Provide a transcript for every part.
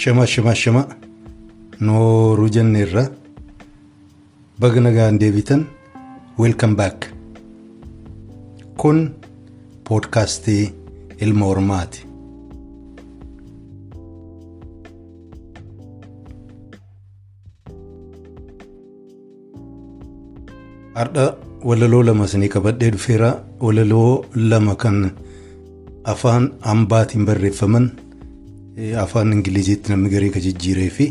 Shama shama shama nooruu jenneerra baga nagaan deebitan welcome back. Kun poodkaastii ilma ormaati. Har'a walaloo lama isinii qabadhee dhufeera walaloo lama kan afaan hambaatiin barreeffaman afaan ingiliziitti namni garee ka jijjiiree fi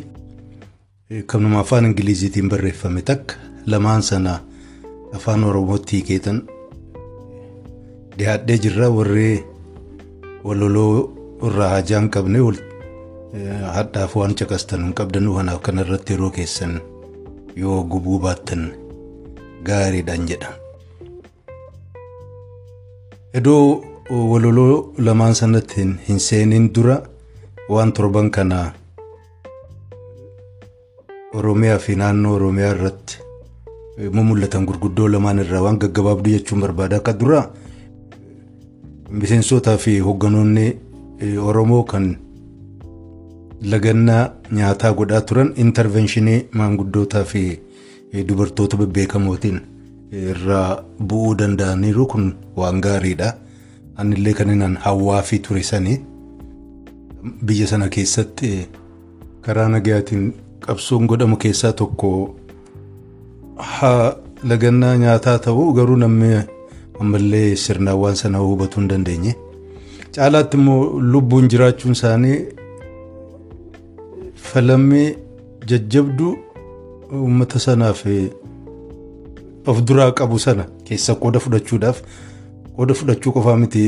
kanuma afaan ingiliziitiin barreeffame takka lamaan sana afaan oromootti hiikeetan dhiyaadhee jirra warri walaloo irraa hajaa hin qabne hadhaaf waan caqastan hin qabdan kanaaf kanarratti yeroo keessan yoo gubuu baattan gaariidhaan jedha. Iddoo walaloo lamaan sanatti hin seeniin dura waan torban kana Oromiyaa fi naannoo Oromiyaa irratti mul'atan gurguddoo lamaan irraa waan gaggabaabduu jechuun barbaada. Akka dura miseensotaa fi hoogganoonni Oromoo kan lagannaa nyaataa godhaa turan intarvenshinii maanguddootaa fi dubartoota bebbeekamootiin irraa bu'uu danda'aniiru kun waan gaariidha. Anillee kan inni hawwaa fi ture sanii biyya sana keessatti karaa nagayaatiin qabsoon godhamu keessaa tokko lagannaa nyaataa ta'uu garuu namni ammallee sirnaawwan sana hubatuu hin dandeenye. Caalaatti immoo lubbuun jiraachuun isaanii falammii jajjabduu uummata sanaaf of duraa qabu sana keessa qooda fudhachuudhaaf qooda fudhachuu qofaa miti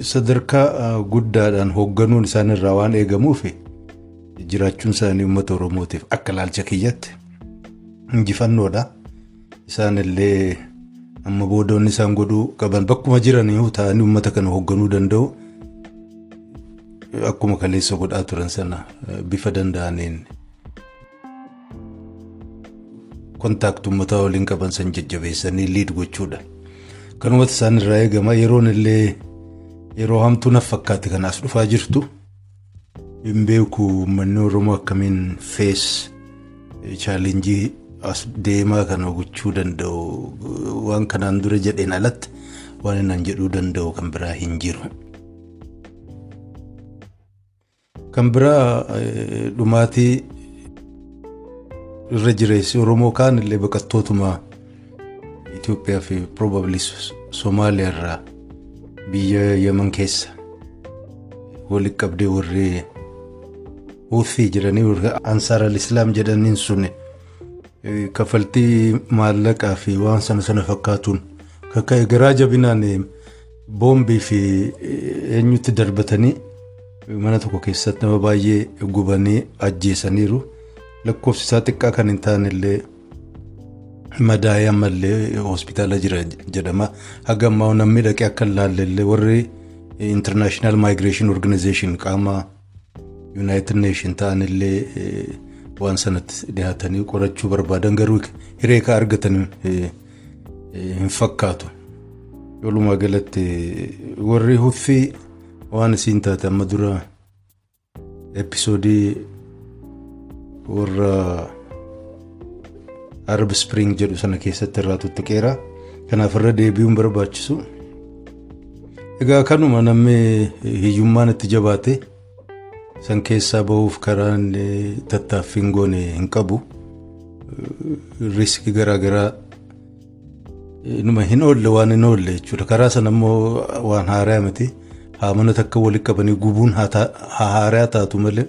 sadarkaa guddaadhaan hoogganuun isaanirraa waan eegamuuf jiraachuun isaanii uummata oromootiif akka laalcha kiyyatti injifannoodha. Isaanillee amma boodoonni isaan godhuu qaban bakkuma jiranii ta'anii uummata kana hoogganuu danda'u akkuma kaleessa godhaa turan sana bifa danda'aniin kontaaktii uummataa waliin qaban san jajjabeessanii liid gochuudha. Kanumatti isaan irraa eegama yeroon illee yeroo hamtuu naaf fakkaate kanaas dhufaa jirtu hin beeku uummanni Oromoo akkamiin fees chaalenjii as deemaa kana gochuu danda'u waan kanaan dura jedheen alatti waan inni jedhuu danda'u kan biraa hin jiru. Kan biraa dhumaatii irra jireessi Oromoo kaan illee baqattootuma Itoophiyaa fi probably Somaaliyaa irraa biyya Yemen keessa walitti qabdee warri Huuthii jedhanii Ansaar al-Islaam jedhaniin sun kafaltii maallaqaa fi waan sana sana fakkaatuun kakka'e garaa jabinaan boombii fi eenyutti darbatanii mana tokko keessatti nama baay'ee gubanii ajjeesaniiru. lakkoofsi isaa xiqqaa kan hin taane madaa'ee ammallee hospitaala jira jedhama. Haga ammaa namni dhaqee akka hin laalle illee warri international migration organization qaama united nation ta'an illee waan sanatti dhiyaatanii qorachuu barbaadan garuu hiree ka argatan hin fakkaatu. Walumaa galatti warri huffii waan isiin taate amma dura episoodii warra arab spring jedhu sana keessatti irraa tuttuqeera kanaaf irra deebi'uun barbaachisu egaa kanuma namni hiyyummaan itti jabaate san keessaa bahuuf karaan tattaaffiin goone hin qabu riskii garaagaraa numa hin oolle waan hin oolle jechuudha karaa sana immoo waan haaraa miti haamana takka walitti qabanii gubuun haaraa taatu malee.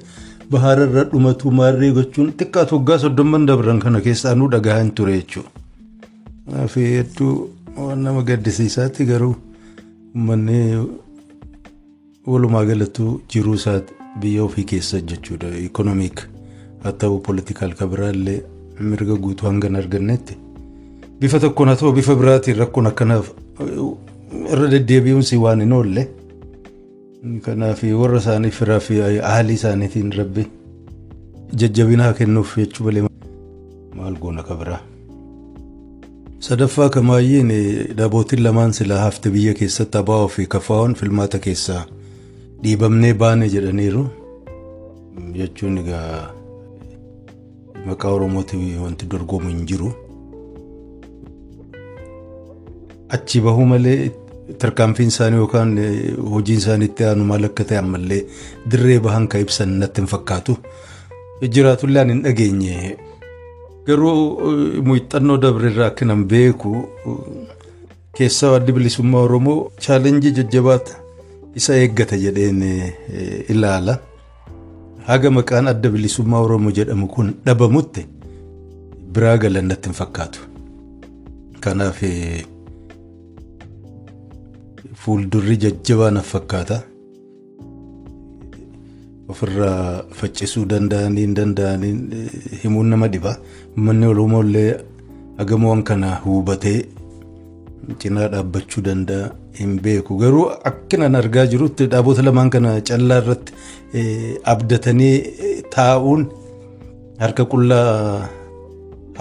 Bahaara irra dhumatu maarree gochuun xiqqaatu waggaa soddomman dabran kana keessaa nu dhagaa hin ture jechuudha. Fi hedduu waan nama gaddisiisaatti garuu uummanni walumaa galatti jiruu isaati biyya ofii keessa jechuudha. Ikonomiik haa ta'u poolitikaal kabiraallee mirga guutuu hanga hin argannetti. Bifa tokkoon haa ta'u bifa biraatiin rakkoon akkanaaf irra deddeebi'uun si waan hin oolle. Kanaaf warra isaanii firaa fi haalii isaaniitiin rabbi jajjabina haa kennuuf jechuu malee maal goona kabiraa. Sadaffaa kamaayyeen dhaabootiin lamaan silaa hafte biyya keessatti abaa'oo fi kafaa'oon filmaata keessaa dhiibamnee baane jedhaniiru. jechuun egaa maqaa Oromootiin wanti dorgomu hin jiru. Achi bahuu malee tarkaanfiin isaanii yookaan hojiin isaanii itti aanu maal akka ta'e ammallee dirree bahan kan ibsan natti hin fakkaatu. Jiraatullee ani hin dhageenye. Garuu muuxannoo dabreerraa akka nan beeku keessaa addi bilisummaa Oromoo chaalenjii jajjabaata isa eeggata jedheen ilaala. Haga maqaan adda bilisummaa Oromoo jedhamu kun dhabamutti biraa galan natti hin fakkaatu. Kanaaf fuuldurri jajjabaa naaf fakkaata. Ofirraa faccisuu danda'anii hin danda'anii himuun nama dhiba. Uummanni Oromoo illee hagamoowwan kana hubatee cinaa dhaabbachuu danda'a hin beeku. Garuu akkinan argaa jirutti dhaabota lamaan kana callaa irratti abdatanii taa'uun harka qullaa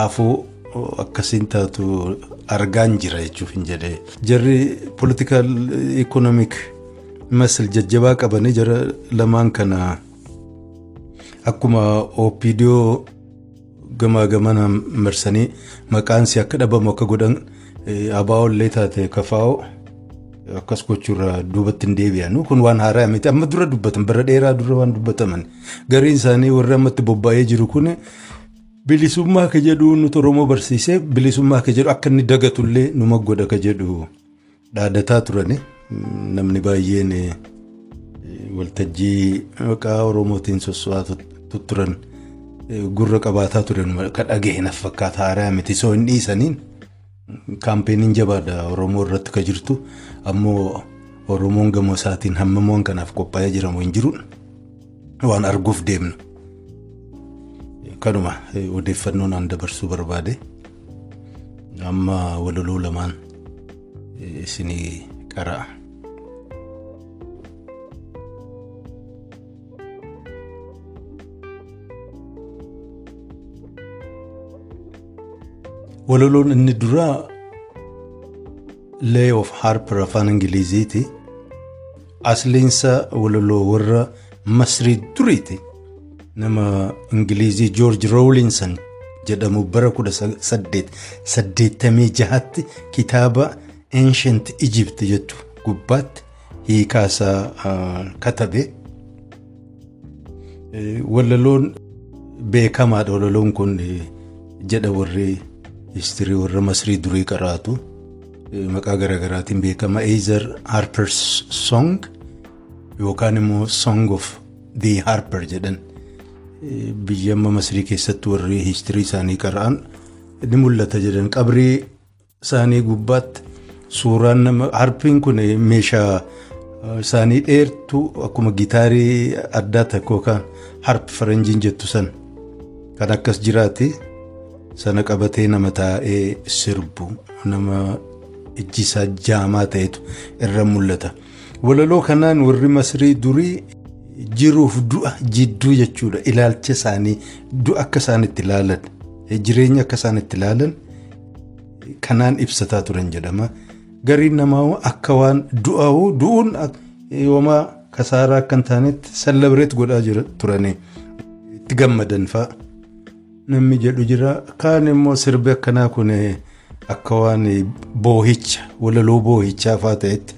hafuu akkasiin taatu argaan jira jechuuf hin jedhee. Jarri politikaal ikonomik masal jajjabaa qabanii jara lamaan kana akkuma OPDO gamaa gamanaan marsanii maqaansi akka dhabamu akka godhan abaa'ollee taate kafaa'oo akkas gochuurraa duubatti hin deebi'an kun waan haaraa miti. Amma dura dubbatan bara dheeraa dura waan dubbataman. Gariin isaanii warri ammatti bobba'ee jiru kun bilisummaa ka jedhu nuti oromoo barsiisee bilisummaa ka jedhu akka inni dagatullee numa godha ka jedhu dhaadataa turani. Namni baay'een waltajjii maqaa oromootiin sosso'aa turan gurra qabaataa turan ka dhageenaf fakkaata. Haaraa miti. Soo hin dhiisaniin. kaampeenii jabaadha oromoo irratti ka jirtu. Ammoo oromoon gamoo isaatiin hammamoon kanaaf qophaa'ee jiramu hin jiru waan arguuf deemnu kanuma odeeffannoon aan dabarsuu barbaade amma walaloo lamaan isinii qara'a. walaloon inni duraa Lay of Harper afaan Ingiliziiti. Asliinsa walaloo warra Masrii duriiti. Nama Ingilizii George Rawlinson jedhamu bara kudha saddeet saddeettamii jahatti kitaaba Ancient Egypt jettu gubbaatti hiikaasaa katabe. Walaloon beekamaadha walaloon kun jedha warri histirii warra masrii durii qaraatu. Maqaa garaagaraatiin beekama. Eezer harpers song yookaan immoo song of the harper jedhan biyya amma masrii keessatti warri histirii isaanii qara'an ni mul'ata jedhan qabrii isaanii gubbaatti suuraan nama harpiin kun meeshaa isaanii dheertuu akkuma gitaarii addaa takka yookaan harp faranjiin jettu san kan akkas jiraate. sana qabatee nama taa'ee sirbu nama ijji isaa jaamaa ta'etu irra mul'ata. Walaloo kanaan warri masrii durii jiruuf du'a jidduu jechuudha. Ilaalcha isaanii du'a akka isaan itti ilaalan jireenya akka isaan itti ilaalan kanaan ibsataa turan jedhama. Gariin namaa akka waan du'aa'uu du'uun yoomaa kasaaraa akka hin taanetti sallabireet godhaa turanii itti gammadan fa'a. namni jedhu jira kaan immoo sirbi akkanaa kun akka waan boohicha walaloo boohichaa fa'aa ta'etti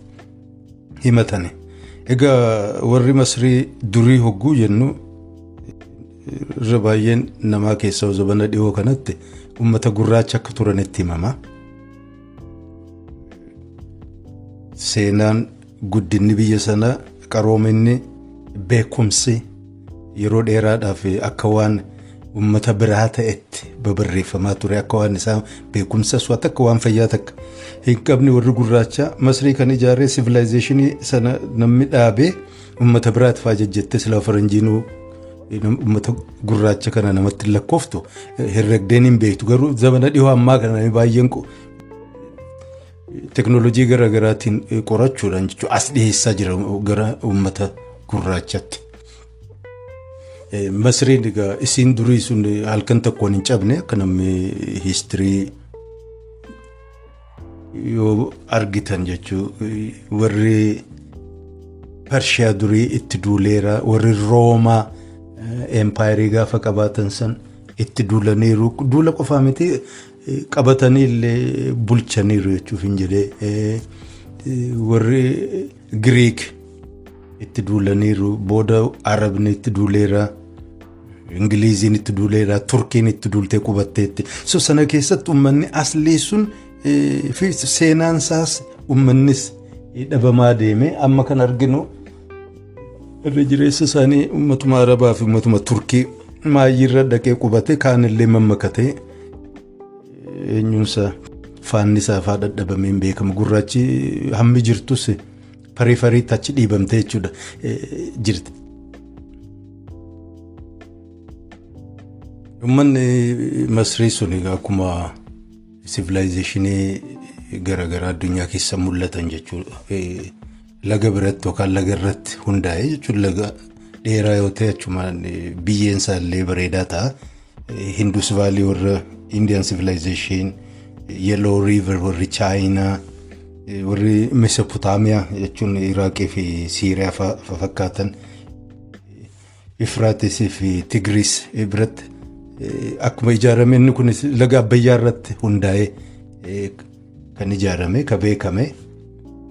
himatani. Egaa warri masrii durii hogguu jennu irra baay'een namaa keessaa zabana dhiyoo kanatti uummata gurraacha akka turanitti himama. Seenaan guddinni biyya sanaa qaroominni beekumsi yeroo dheeraadhaaf akka waan. Uummata biraa ta'etti babarreeffamaa ture akka waan isaa beekumsa su'aata akka waan fayyaa takka. Hin qabne warri gurraacha masrii kan ijaaree sivilaayizeeshinii sana namni dhaabee uummata biraati fa'aa jejjettee silaa faranjiinuu uummata gurraacha kana namatti lakkooftu herregdeen hin beektu. Garuu zamana dhihoo ammaa kana baay'een teknoolojii garaagaraatiin qorachuudhaan jechuudha as dhiyeessaa jira gara uummata gurraachatti. Masriin egaa isiin durii sun halkan tokkoon hin cabne akka namni histirii yoo argitan jechuudha warri Pershiyaa durii itti duuleera warri Roomaa empaayirii gaafa qabaatan san itti duulaniiru duula qofaa miti qabatanii illee bulchaniiru jechuuf hin jedhee warri giriik itti duulaniiru booda arabni itti duuleera. Ingiliiziin itti duuleera turkiin itti duultee qubatteetti. So sana keessatti uummanni aslii sun fi seenaan isaas uummannis dhabamaa deeme. Amma kan arginu irra jireessa isaanii uummatuma arabaa fi uummatuma turkii maayyiirra dhaqee qubate kaanillee mammakatee eenyuunsa faannisaa faa dhadhabameen beekama gurraachi hammi jirtus farii fariitti achi dhiibamtee jechuudha. Jirti. Uummanni Masrii sun akkuma sivilaayizeeshinii garaagaraa addunyaa keessa mul'atan jechuudha. Laga biratti yookaan laga irratti hundaa'e jechuun laga dheeraa yoo ta'e achumaan biyyeen isaallee bareedaa ta'a. Hindus vaalii warra Indian civilization, Yellow river warri Chaayinaa, warri Mesopotaamiyaa jechuun Iraaqii fi Siiriyaa fakkaatan. Ifraatisii fi Tigris biratti. Akkuma ijaarame inni kun laga abbayyaa irratti hundaa'ee kan ijaarame kan beekame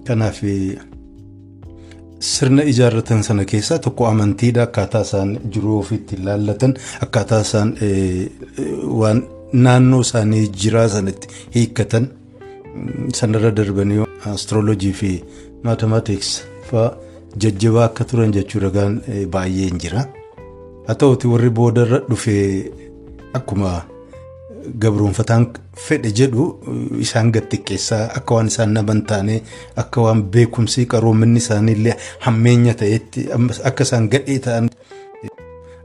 kanaaf sirna ijaarratan sana keessaa tokko amantiidha akkaataa isaan jiruu ofiitti ilaallatan akkaataa isaan waan naannoo isaanii jiraa sanatti hiikkatan sanarra darbanii astrolojii fi maatemaatiks fa'aa jajjabaa akka turan jechuu ragaan baay'een jira haa ta'uti warri boodarra dhufee. Akkuma gabroonfataan fedhe jedhu isaan xiqqeessaa akka waan isaan naman taane akka waan beekumsi qaroominni isaaniillee hammeenya ta'etti akka isaan gadhee ta'an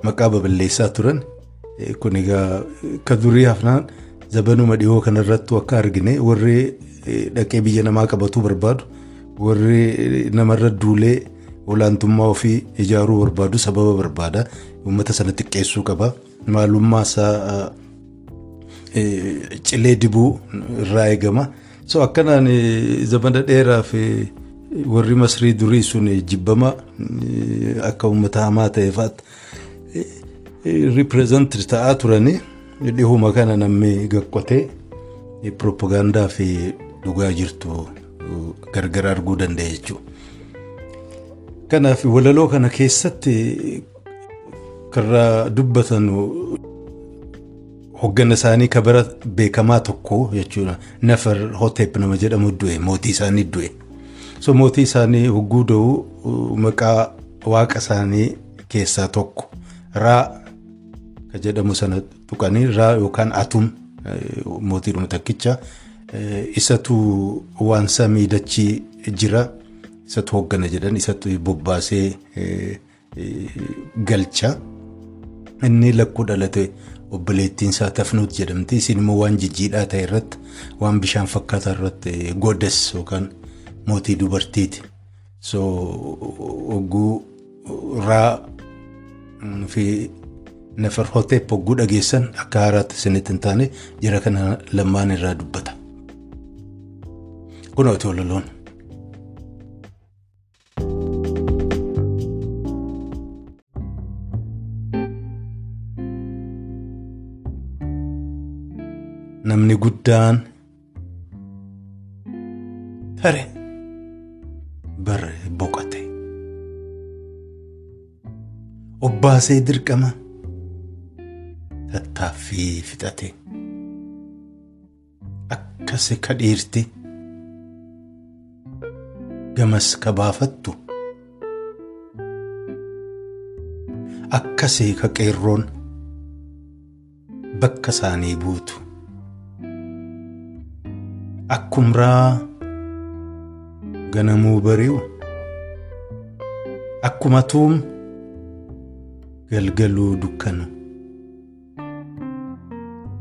maqaa baballeessaa turan. Kun egaa ka durii hafnaan zabanuma dhiyoo kanarrattu akka argine warri dhaqee biyya namaa qabatuu barbaadu warri namarra duulee olaantummaa ofii ijaaruu barbaadu sababa barbaada uummata sana xiqqeessuu qaba. Maalummaa isaa cilee dibuu irraa eegama. So akkanaan zamana dheeraaf warri masrii durii sun jibbama akka uummata hamaa ta'e fa'aatti ripireezantii ta'aa turanii dhihuma kana namni gaqqotee piroopagaandaa fi dhugaa jirtu gargar arguu danda'e jechuudha. Kanaaf walaloo kana keessatti karra dubbatan hoggana isaanii kabara beekamaa tokko jechuudha. Nafar hoteep nama jedhamu du'e mootii isaanii du'e. So mootii isaanii hogguu da'u maqaa waaqa isaanii keessaa tokko. Raa ka jedhamu sana tuqanii raa yookaan atum mootiidhuma takkicha isatu waan samii dachii jira isatu hoggana jedhan isatu bobbaasee galcha. Inni lakkuu dhalate obboleettiin isaa tafnuut jedhamti. Isin immoo waan jijjiidhaa ta'e irratti waan bishaan fakkaataa irratti godes yookaan mootii dubartiiti. So hogguu raa fi nafar hoteep hogguu dhageessan akka haaraatti isinitti hin taane jara kana lamaan irraa dubbata. Kun otoo loloon. Namni guddaan tare bare boqote. Obbaasee dirqama tattaaffii fixate. Akkasi ka dhiirti gamas ka baafattu akkasii ka qeerroon bakka isaanii buutu. Akkumraa ganamuu bari'u. Akkuma tuum galgaluu dukkanu.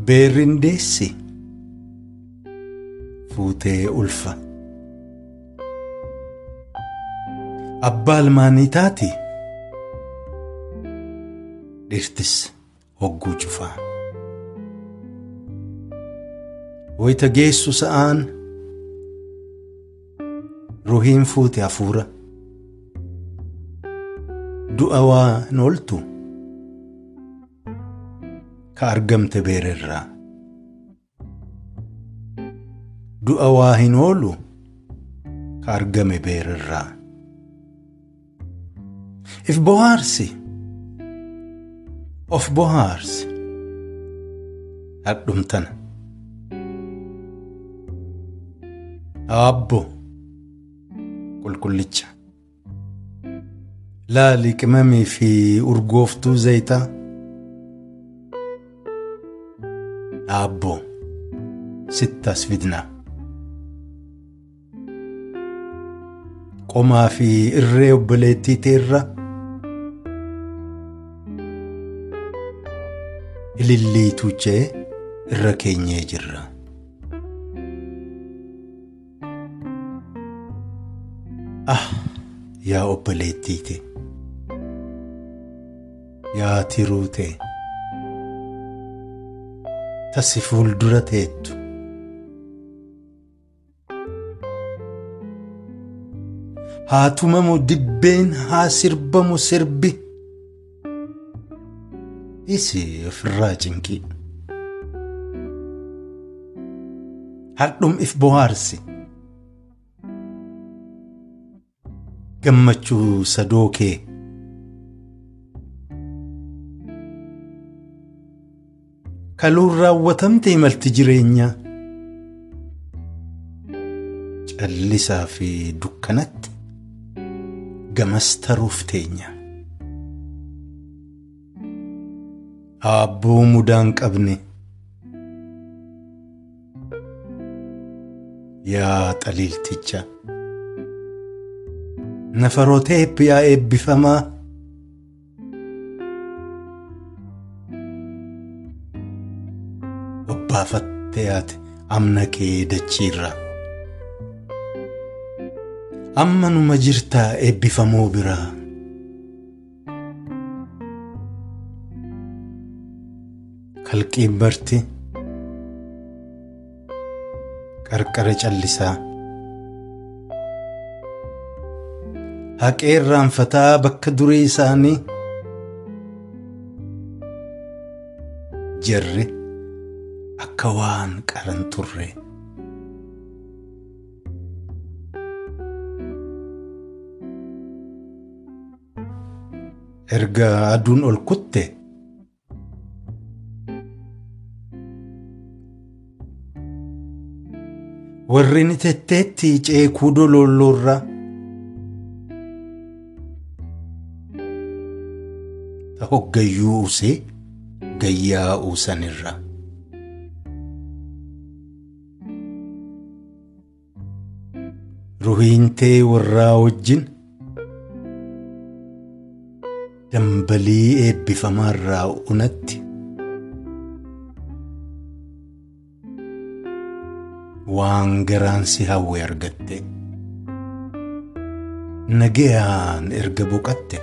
Beerrin deessi fuutee ulfa. Abbaa ilmaanii taati dhirtis hogguu cufaa. Wayita geessu sa'aan ruhiin fuute hafuura du'a waan ooltu ka argamte beererraa du'a waa hin oolu ka argame beererraa if bohaarsi of bohaarsi hadhumtana abbo qulqullicha laali qimamii fi urgooftuu zayitaa abbo sittas fidnaa qomaa fi irree obboleettii teerra ililliituu cee irra keenyee jirra. Ah, yaa obboleettiite, yaa tiruute, tasi fuuldura teettu. haa tumamu dibbeen haa sirbamu sirbi. Isi ofirraa cinqii hardhum if bohaarsi gammachuu sadoo kee kaluun raawwatamte imalti jireenyaa callisaa fi dukkanatti gamas taruuf teenya. Aabboo mudaan qabne. Yaa xaliilticha nafarooteep yaa eebbifamaa obbaafattee ati amna kee dachiirraa. amma numa jirtaa eebbifamoo biraa. Kalqiin barti. Qarqara callisaa haqee irraanfataa bakka durii isaanii. Jarri akka waan qaran turre. erga aduun ol kutte. Warri ni tetteetti ceekuu dololloorra hoggayyuu usee gayyaa uusanirra ruhiintee warraa wajjin dambalii eebbifamaarraa unatti waan garaan si hawwe argatte. Nagayaan erga boqatte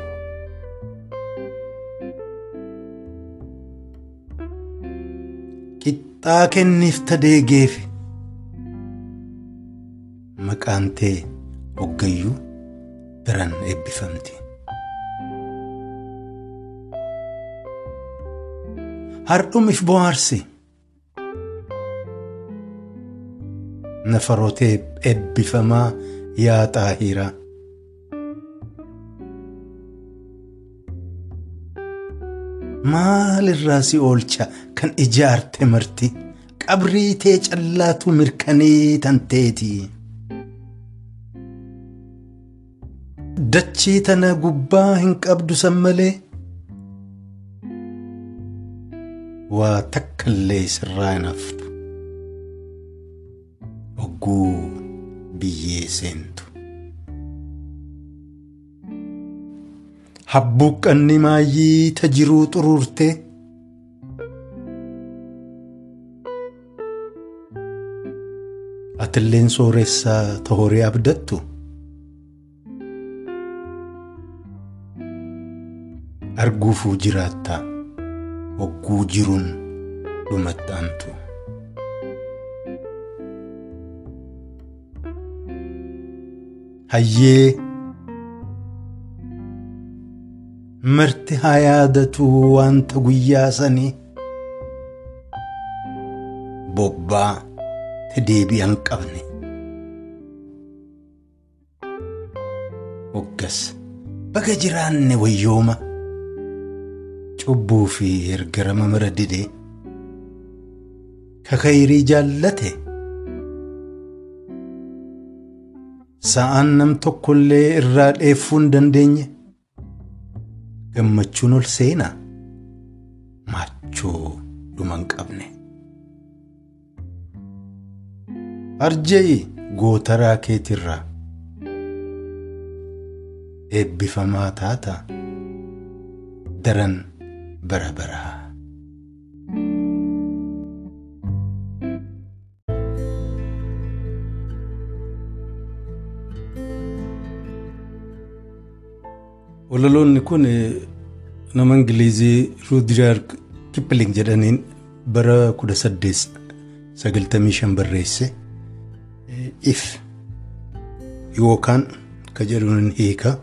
qixxaa kenniif tadeegeef. Maqaan tee hoggayyuu biran eebbifamti. hardhum if bohaarsi. Nafarootee eebbifamaa yaa xaahiraa maalirraa si oolcha kan ijaarte marti? Qabrii tee callaatu mirkanee tanteeti dachii tana gubbaa hin qabdu san malee? Waa takkallee sirraa hin haftu. Hogguu biyyee seentu habbuuqqanni maayyii ta jiruu xuruurte. Atilleen sooressaa ta horii abdattu. Arguufuu jiraattaa. Hogguu jiruun dhumattaantu. Hayyee marti haa yaadatu wanta guyyaa sanii bobbaa deebi'an qabne. Hoggas baga jiraanne wayyooma cubbuu fi ergarama mara didee kakayrii jaallate sa'aan nam tokkollee irraa dheeffuu hin dandeenye gammachuun ol seenaa maachuu dhuma hin qabne. Arjee gootaraa keetirraa eebbifamaa taata daran bara baraa. Walaloonni kun nama Ingilizii Ruudiraard Kipling jedhaniin bara kudha saddeet sagaltamii shan barreesse. if yookaan ka jedhuun hiika.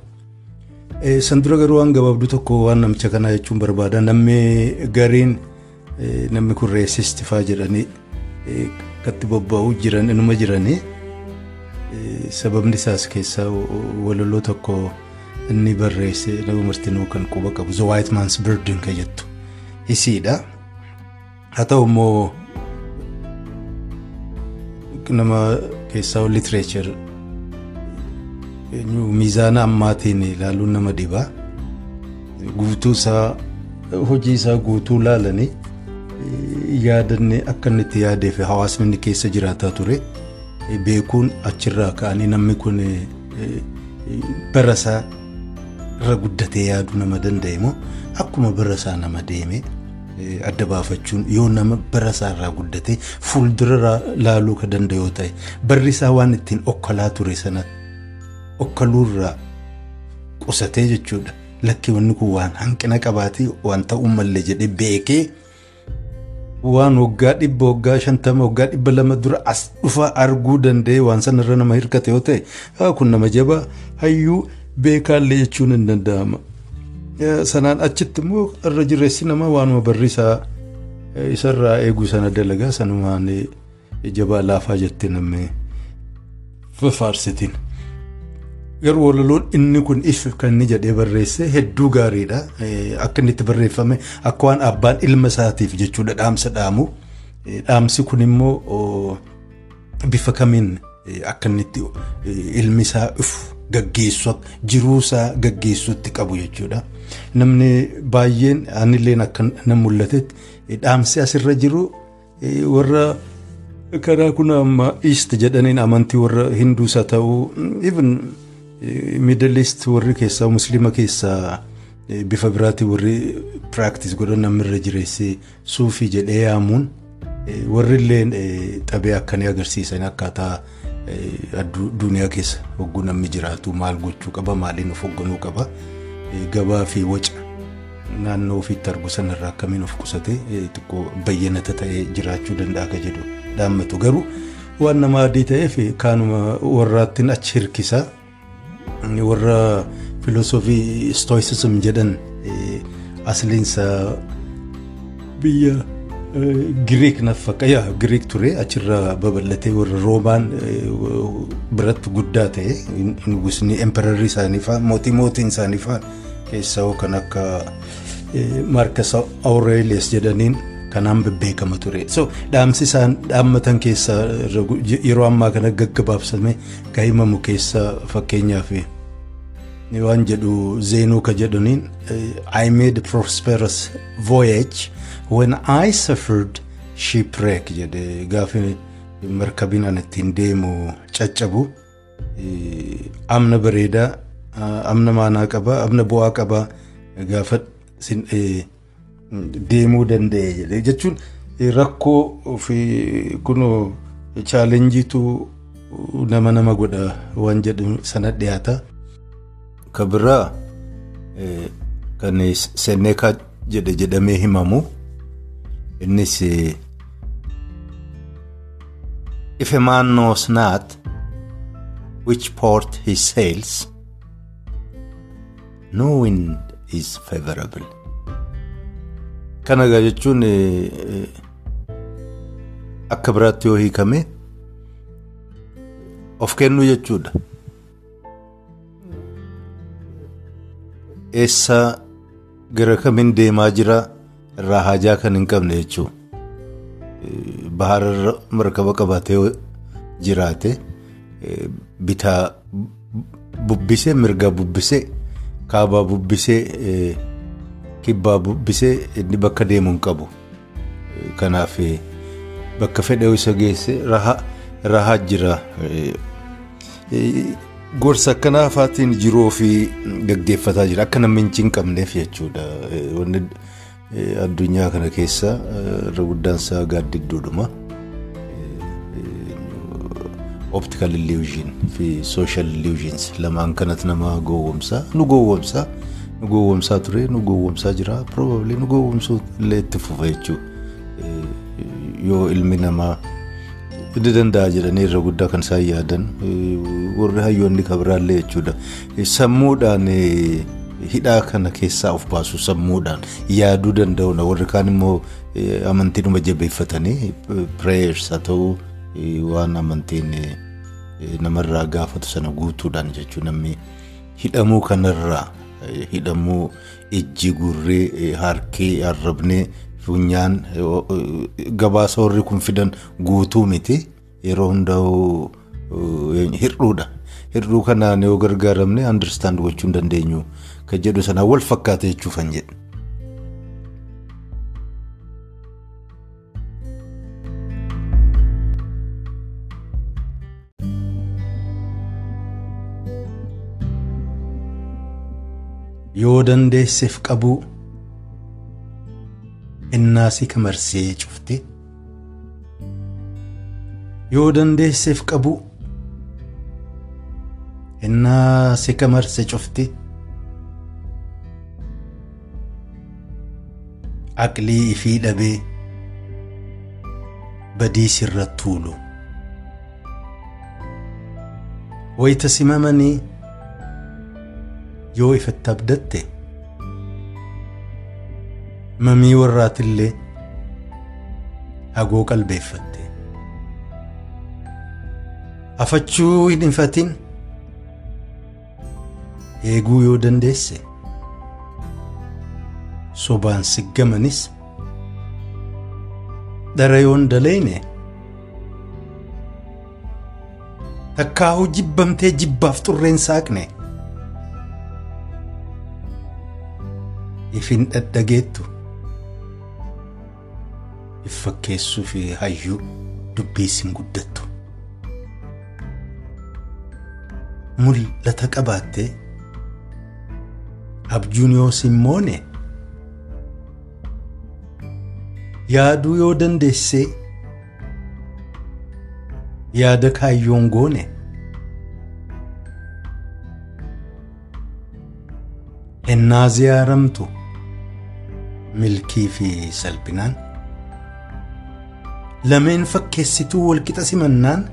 San dura garuu waan gabaabduu tokko waan namicha kanaa jechuun barbaada. Namni gariin namni kun reessistifaa jedhanii katti bobba'uu jiran inuma jiranii sababni isaas keessaa walaloo tokko inni barreesse nama martinuu kan quba qabu The White Man's Burden kan jettu isiidha. Haa ta'u immoo nama keessaa literature miizaana ammaatiin ilaaluun nama dhibaa guutuu isaa hojii isaa guutuu laalanii yaadanne akka inni itti yaadee fi hawaasni inni keessa jiraataa ture beekuun achirraa ka'anii namni kun bara isaa irra guddatee yaaduu nama danda'e moo akkuma bara isaa nama deeme adda baafachuun yoo nama bara isaa irraa guddatee fuuldura laaluu ka danda'u yoo ta'e barri isaa waan ittiin okkolaa ture sana okkaluurraa qusatee jechuudha. Lakki wanni kun waan hanqina qabaatee waan ta'uu malle jedhee beekee waan waggaa dhibba waggaa shantama waggaa dhibba lama dura as dhufa arguu danda'e waan sanarra nama hirkate yoo ta'e kun nama jabaa hayyuu beekaallee jechuun hin danda'ama. Sanaan achitti immoo irra jireessi nama waanuma barri isaa isarraa eeguu sana dalagaa sanumaan jabaa laafaa jettee namni faarsitiin. Garuu walaloon inni kun if kan inni jedhee barreesse hedduu gaariidha. Akka inni itti barreeffame akka waan abbaan ilma isaatiif jechuudha dhaamsa dhaamu. Dhaamsi kun immoo bifa kamiin akka inni ilmi isaa if gaggeessu jiruu isaa gaggeessuutti qabu jechuudha. Namni baay'een anilleen akka na mul'atetti dhaamsi asirra jiru warra karaa kun amma east jedhaniin amantii warra hinduus haa ta'u even middle east warri keessaa musliima keessaa bifa biraatiin warri practice godhan namirra jireessee suufii jedhee yaamuun warri illeen xabee akkanii agarsiisan akkaataa duniyaa keessa hogguu namni jiraatu maal gochuu qaba maaliin of hoogganuu qaba gabaa fi waca naannoo ofiitti argu sanarraa akkamiin of qusate xiqqoo bayyanata ta'ee jiraachuu danda'a ka jedhu dhaammatu. Garuu waan nama adii ta'eef kaanuma warraattiin achi hirkisa warra filosoofii stoicism jedhan asliinsa biyya giriik na fakkaata giriik ture achirraa babal'atee warra roomaan biratti guddaa ta'e nugusni emperarri isaanii fa'a mootii mootiin isaanii fa'a keessaa kan akka maarkas awureelius jedhaniin kanaan beekama ture. So dhaamsi isaan dhaammatan keessaa yeroo ammaa kana gaggabaabsame kan himamu keessaa fakkeenyaaf waan jedhu zeenuu ka jedhaniin I made prosperous voyage when I suffered shipwreck jedhe gaafi markabiin an ittiin deemu caccabu amna bareedaa amna maanaa qaba amna bu'aa qaba gaafa deemuu danda'e jedhe jechuun rakkoo fi kunoo chaalenjiitu nama nama godha waan jedhu sana dhiyaata. Ka biraa kan Seneekaa jedhe jedhamee himamu innis if a man knows not which port he sails no wind is favorable. Kana egaa jechuun akka biraatti yoo hiikame of kennuu jechuudha. Eessaa gara kamiin deemaa jira irraa haajaa kan hin qabne jechuudha. Bahararra markaba qabatee jiraate bitaa bubbisee mirga bubbisee kaabaa bubbisee kibbaa bubbisee inni bakka deemu hin qabu. Kanaaf bakka fedhe isa geesse rahaa jira. Gorsa akkanaa faatiin jiruu ofii gaggeeffataa jira. Akka namni hin qabneef jechuudha. Wanni addunyaa kana keessa irra guddaan isaa gaaddidduudhuma. Optical illusion fi social illusions lamaan kanatti nama gowwomsaa. Nu gowwomsaa. Nu gowwomsaa ture. Nu gowwomsaa jira. Probably nu gowwomsuu illee itti fufa jechuudha. Yoo ilmi namaa inni danda'a jedhanii irra guddaa kan isaan yaadan warri hayyoonni kabiraallee jechuudha. Sammuudhaan hidhaa kana keessaa of baasu sammuudhaan yaaduu danda'u warri kaan immoo amantiidhuma jabeeffatanii pireeyers haa ta'u waan amantiin namarraa gaafatu sana guutuudhaan jechuun namni hidhamuu kanarraa hidhamuu ijji gurree harkii arrabnee funyaan gabaasa warri kun fidan guutuu miti yeroo hundaa'u hir'uudha. Hir'uu kanaan yoo gargaaramne andarstaand gochuu hin dandeenyu kan jedhu sanaan wal fakkaata jechuufan jedhe. Yoo dandeesseef qabuu innaasii kamarsee cufte yoo dandeesseef qabu innaasii kamarsee cufte aqlii ifii dhabee badii sirra tuulu wayita simamanii yoo ifatti abdatte mamii warraatillee hagoo qalbeeffatte afachuu hin ifatin eeguu yoo dandeesse sobaan siggamanis dhara yoon daleeyne takkaahuu jibbamtee jibbaaf xurreen saaqne ifin dhadhageettu if fakkeessuu fi hayyuu dubbii isin guddattu mul'ata qabaattee abjuun yoo simmoone yaaduu yoo dandeessee yaada kaayyoon goone. Ennaa ziyaaramtu milkii fi salphinaan. Lameen fakkeessituu walqixa simannaan.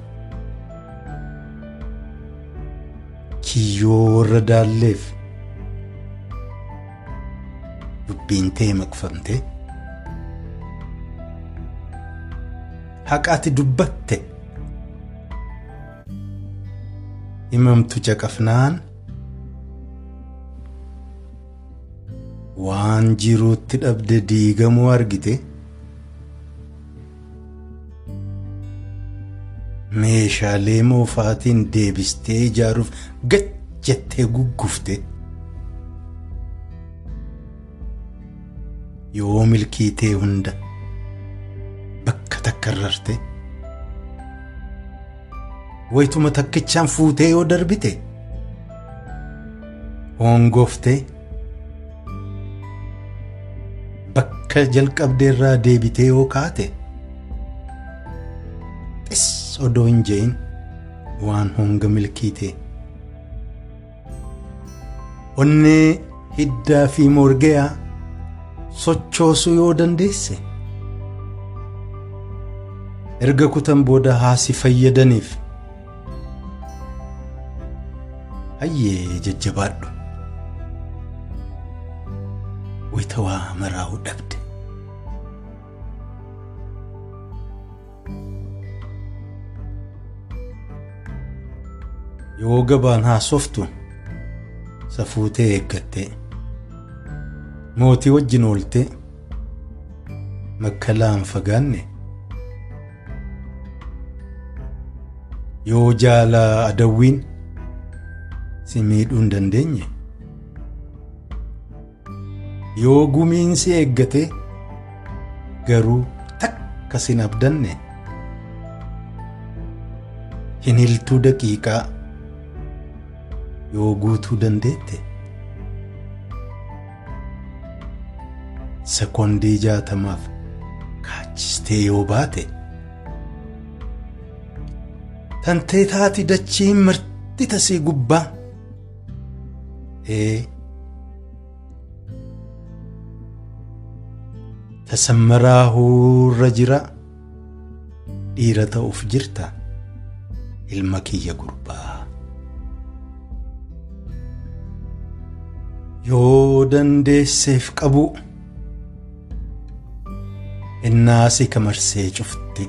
Kiyyoo warra daalleef dubbiin tee maqfamte haqaati dubbatte himamtu caqafnaan waan jiruutti dhabde diigamuu argite meeshaalee moofaatiin deebistee ijaaruuf gajjattee guggufte yoo milkii tee hunda bakka takka rarte wayituma takkichaan fuutee yoo darbite hongoftee bakka jalqabdeerraa deebitee yoo kaate xis odoo hin je'in waan honga milkiite onnee hiddaa fi morgeyaa sochoosuu yoo dandeesse erga kutan booda haasi fayyadaniif hayyee jajjabaadhu wayitawaa maraa'uu dhabde. yoo gabaan haasoftu safuutee eeggattee. Mootii wajjin oolte makkalaan fagaanne yoo jaalaa adawwiin si miidhuu hin dandeenye. Yoo gumiin si eeggate garuu takka sin abdanne. Hin hiltuu daqiiqaa. Yoo guutuu dandeette sekondii jaatamaaf kaachistee yoo baate tantee taati dachii marti tasii gubbaa ee tasammaraa huurra jira dhiira ta'uuf jirta ilma kiyya gurbaa. Yoo dandeesseef qabu innaasi kamarsee cufti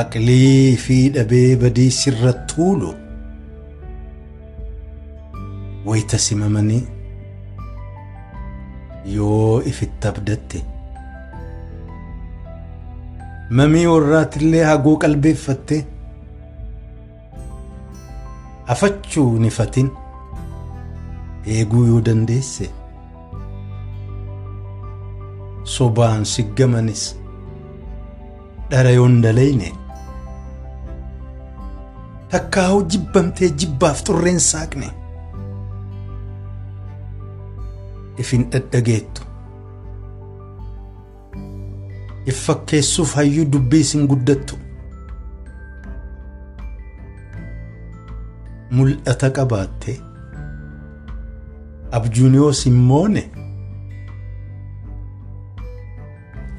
aqlii fi dhabee badii sirra tuulu wayta simamanii yoo ifitti abdatte mamii warraatillee hagoo qalbeeffatte afachuu nifatin eeguu yoo dandeesse sobaan siggamanis. Dhara yoon dalayne takkaa'uu jibbamtee jibbaaf xurreen saaqne. Ifin dhadhageettu. If fakkeessuuf hayyuu dubbii isin guddattu. Mul'ata qabaatte abjuun yoo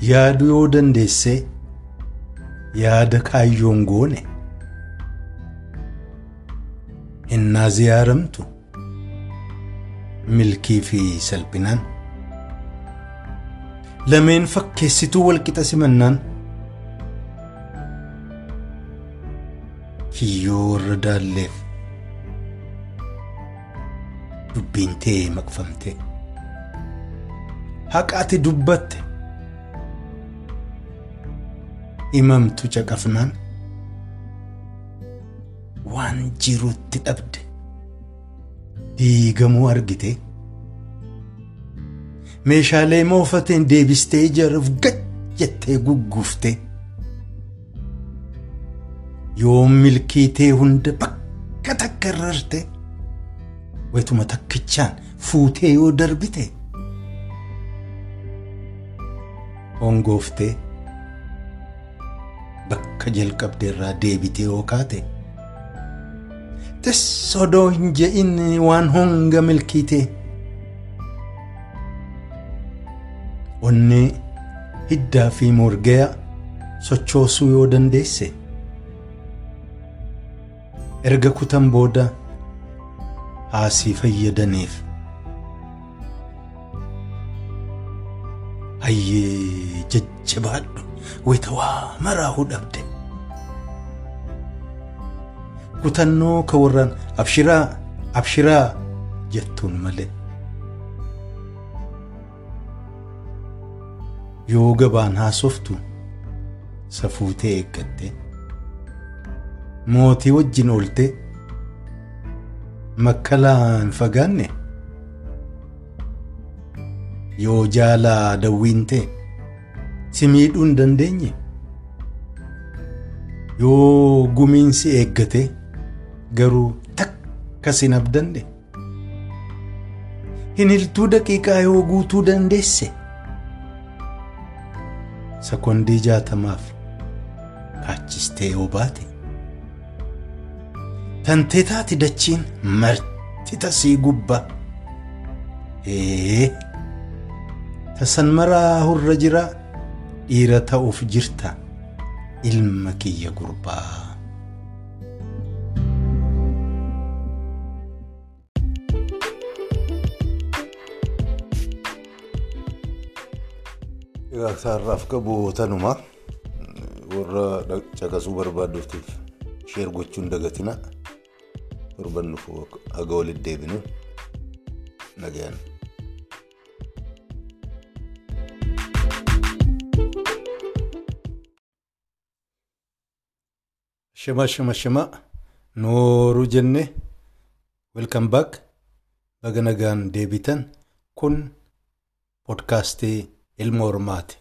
simmoone yaadu yoo dandeesse yaada kaayyoon goone innaa ziyaaramtu milkii fi salphinaan lameen fakkeessituu walqixa simannaan kiyyoo warra daalleef dubbiin tee maqfamte haqaati dubbatte himamtu caqafnaan waan jirutti dhabde diigamuu argite meeshaalee moofateen deebistee ijaruuf gajjattee gugguufte yoo milkii tee hunda bakka takka irrarte waytuma takkichaan fuutee yoo darbite hongooftee bakka jalqabde irraa deebitee yoo kaate odoo hin je'in waan honga milkiitee onnee hiddaa fi morgaya sochoosuu yoo dandeesse erga kutan booda haasii fayyadaniif hayyee jajjabaadhu wayita waa maraahuu dhabde kutannoo ka warraan abshiraa abshiraa jettuun malee yoo gabaan haasoftu safuutee eeggatte mootii wajjin oolte makkalaan fagaanne yoo jaalaa dawwiin ta'e si miidhuu hin dandeenye yoo gumiin si eeggate garuu takka sin abdanne hin hiltuu daqiiqaa yoo guutuu dandeesse sekondii jaatamaaf kaachistee yoo baate tantee taati dachiin marti tasii gubbaa ee tasan maraa hurra jira dhiira ta'uuf jirta ilma kiyya gurbaa. Egaa isaarraaf qabu tanuma. Warra caqasuu barbaadduutiif sheer gochuun dagatina. Torban dhufu haga walitti deebinu. Nagayaan. Shima shima shima nooruu jenne. Welcome back. Baga nagaan deebitan. Kun podkaastii ilma hormaati.